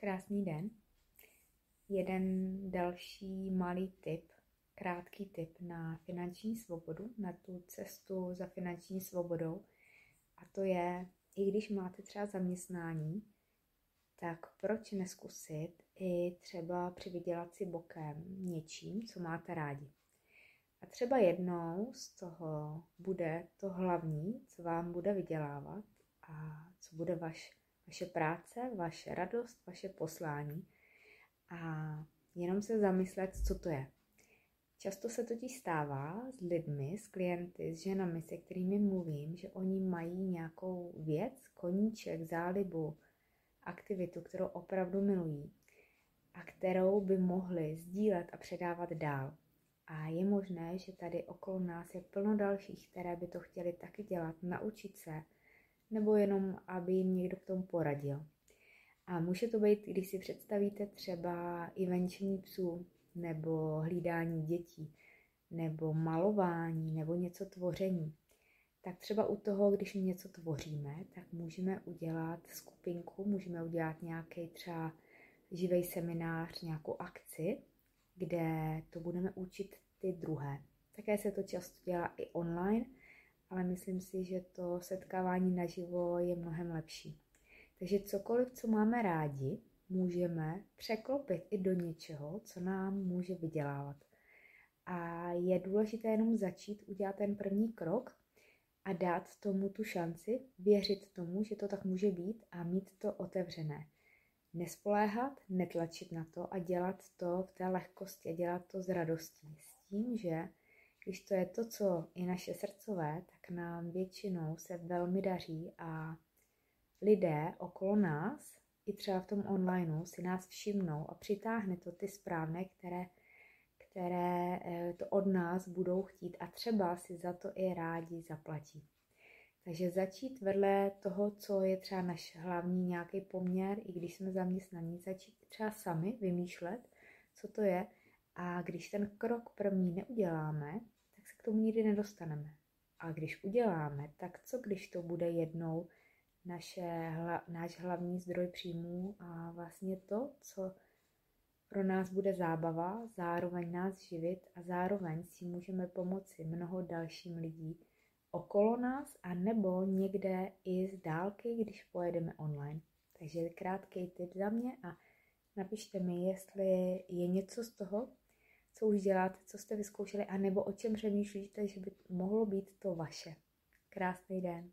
Krásný den. Jeden další malý tip, krátký tip na finanční svobodu, na tu cestu za finanční svobodou. A to je, i když máte třeba zaměstnání, tak proč neskusit i třeba přivydělat si bokem něčím, co máte rádi. A třeba jednou z toho bude to hlavní, co vám bude vydělávat a co bude vaš vaše práce, vaše radost, vaše poslání a jenom se zamyslet, co to je. Často se totiž stává s lidmi, s klienty, s ženami, se kterými mluvím, že oni mají nějakou věc, koníček, zálibu, aktivitu, kterou opravdu milují a kterou by mohli sdílet a předávat dál. A je možné, že tady okolo nás je plno dalších, které by to chtěli taky dělat, naučit se, nebo jenom, aby jim někdo k tomu poradil. A může to být, když si představíte třeba i venčení psů, nebo hlídání dětí, nebo malování, nebo něco tvoření. Tak třeba u toho, když něco tvoříme, tak můžeme udělat skupinku, můžeme udělat nějaký třeba živý seminář, nějakou akci, kde to budeme učit ty druhé. Také se to často dělá i online, ale myslím si, že to setkávání naživo je mnohem lepší. Takže cokoliv, co máme rádi, můžeme překlopit i do něčeho, co nám může vydělávat. A je důležité jenom začít udělat ten první krok a dát tomu tu šanci, věřit tomu, že to tak může být a mít to otevřené. Nespoléhat, netlačit na to a dělat to v té lehkosti a dělat to s radostí. S tím, že když to je to, co je naše srdcové, tak nám většinou se velmi daří a lidé okolo nás, i třeba v tom onlineu, si nás všimnou a přitáhne to ty správné, které, které eh, to od nás budou chtít a třeba si za to i rádi zaplatí. Takže začít vedle toho, co je třeba náš hlavní nějaký poměr, i když jsme zaměstnaní, začít třeba sami vymýšlet, co to je. A když ten krok první neuděláme, tomu nikdy nedostaneme. A když uděláme, tak co když to bude jednou naše, hla, náš hlavní zdroj příjmů a vlastně to, co pro nás bude zábava, zároveň nás živit a zároveň si můžeme pomoci mnoho dalším lidí okolo nás a nebo někde i z dálky, když pojedeme online. Takže krátký tip za mě a napište mi, jestli je něco z toho, co už děláte, co jste vyzkoušeli, anebo o čem přemýšlíte, že by mohlo být to vaše. Krásný den.